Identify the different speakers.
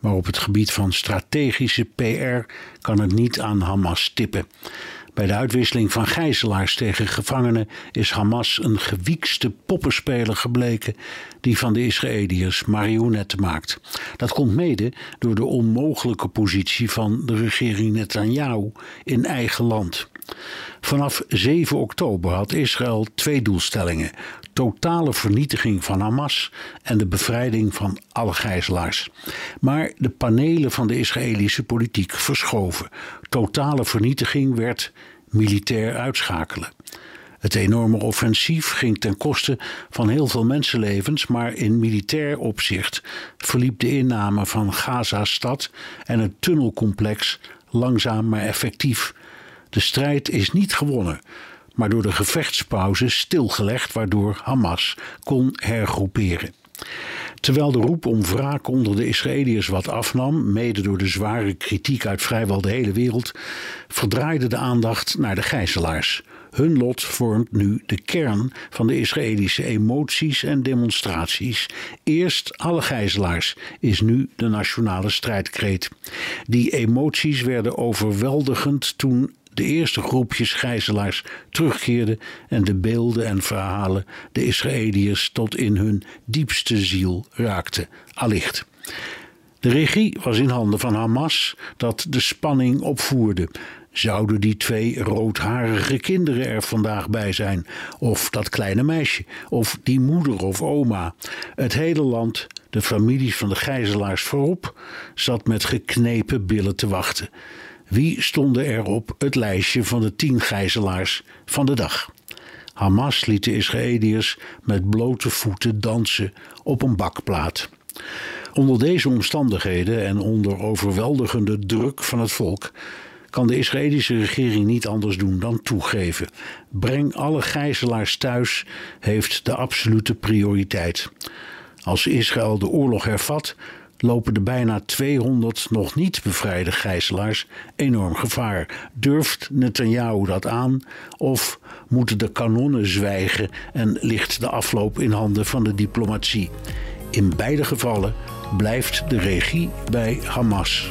Speaker 1: Maar op het gebied van strategische PR kan het niet aan Hamas tippen. Bij de uitwisseling van gijzelaars tegen gevangenen is Hamas een gewiekste poppenspeler gebleken die van de Israëliërs marionetten maakt. Dat komt mede door de onmogelijke positie van de regering Netanyahu in eigen land. Vanaf 7 oktober had Israël twee doelstellingen: totale vernietiging van Hamas en de bevrijding van alle gijzelaars. Maar de panelen van de Israëlische politiek verschoven. Totale vernietiging werd militair uitschakelen. Het enorme offensief ging ten koste van heel veel mensenlevens, maar in militair opzicht verliep de inname van Gaza-stad en het tunnelcomplex langzaam maar effectief. De strijd is niet gewonnen, maar door de gevechtspauze stilgelegd, waardoor Hamas kon hergroeperen. Terwijl de roep om wraak onder de Israëliërs wat afnam, mede door de zware kritiek uit vrijwel de hele wereld, verdraaide de aandacht naar de gijzelaars. Hun lot vormt nu de kern van de Israëlische emoties en demonstraties. Eerst alle gijzelaars is nu de nationale strijdkreet. Die emoties werden overweldigend toen de eerste groepjes gijzelaars terugkeerden en de beelden en verhalen de Israëliërs tot in hun diepste ziel raakten, allicht. De regie was in handen van Hamas, dat de spanning opvoerde. Zouden die twee roodharige kinderen er vandaag bij zijn? Of dat kleine meisje? Of die moeder of oma? Het hele land, de families van de gijzelaars voorop, zat met geknepen billen te wachten. Wie stonden er op het lijstje van de tien gijzelaars van de dag? Hamas liet de Israëliërs met blote voeten dansen op een bakplaat. Onder deze omstandigheden en onder overweldigende druk van het volk kan de Israëlische regering niet anders doen dan toegeven. Breng alle gijzelaars thuis heeft de absolute prioriteit. Als Israël de oorlog hervat, lopen de bijna 200 nog niet bevrijde gijzelaars enorm gevaar. Durft Netanyahu dat aan? Of moeten de kanonnen zwijgen en ligt de afloop in handen van de diplomatie? In beide gevallen blijft de regie bij Hamas.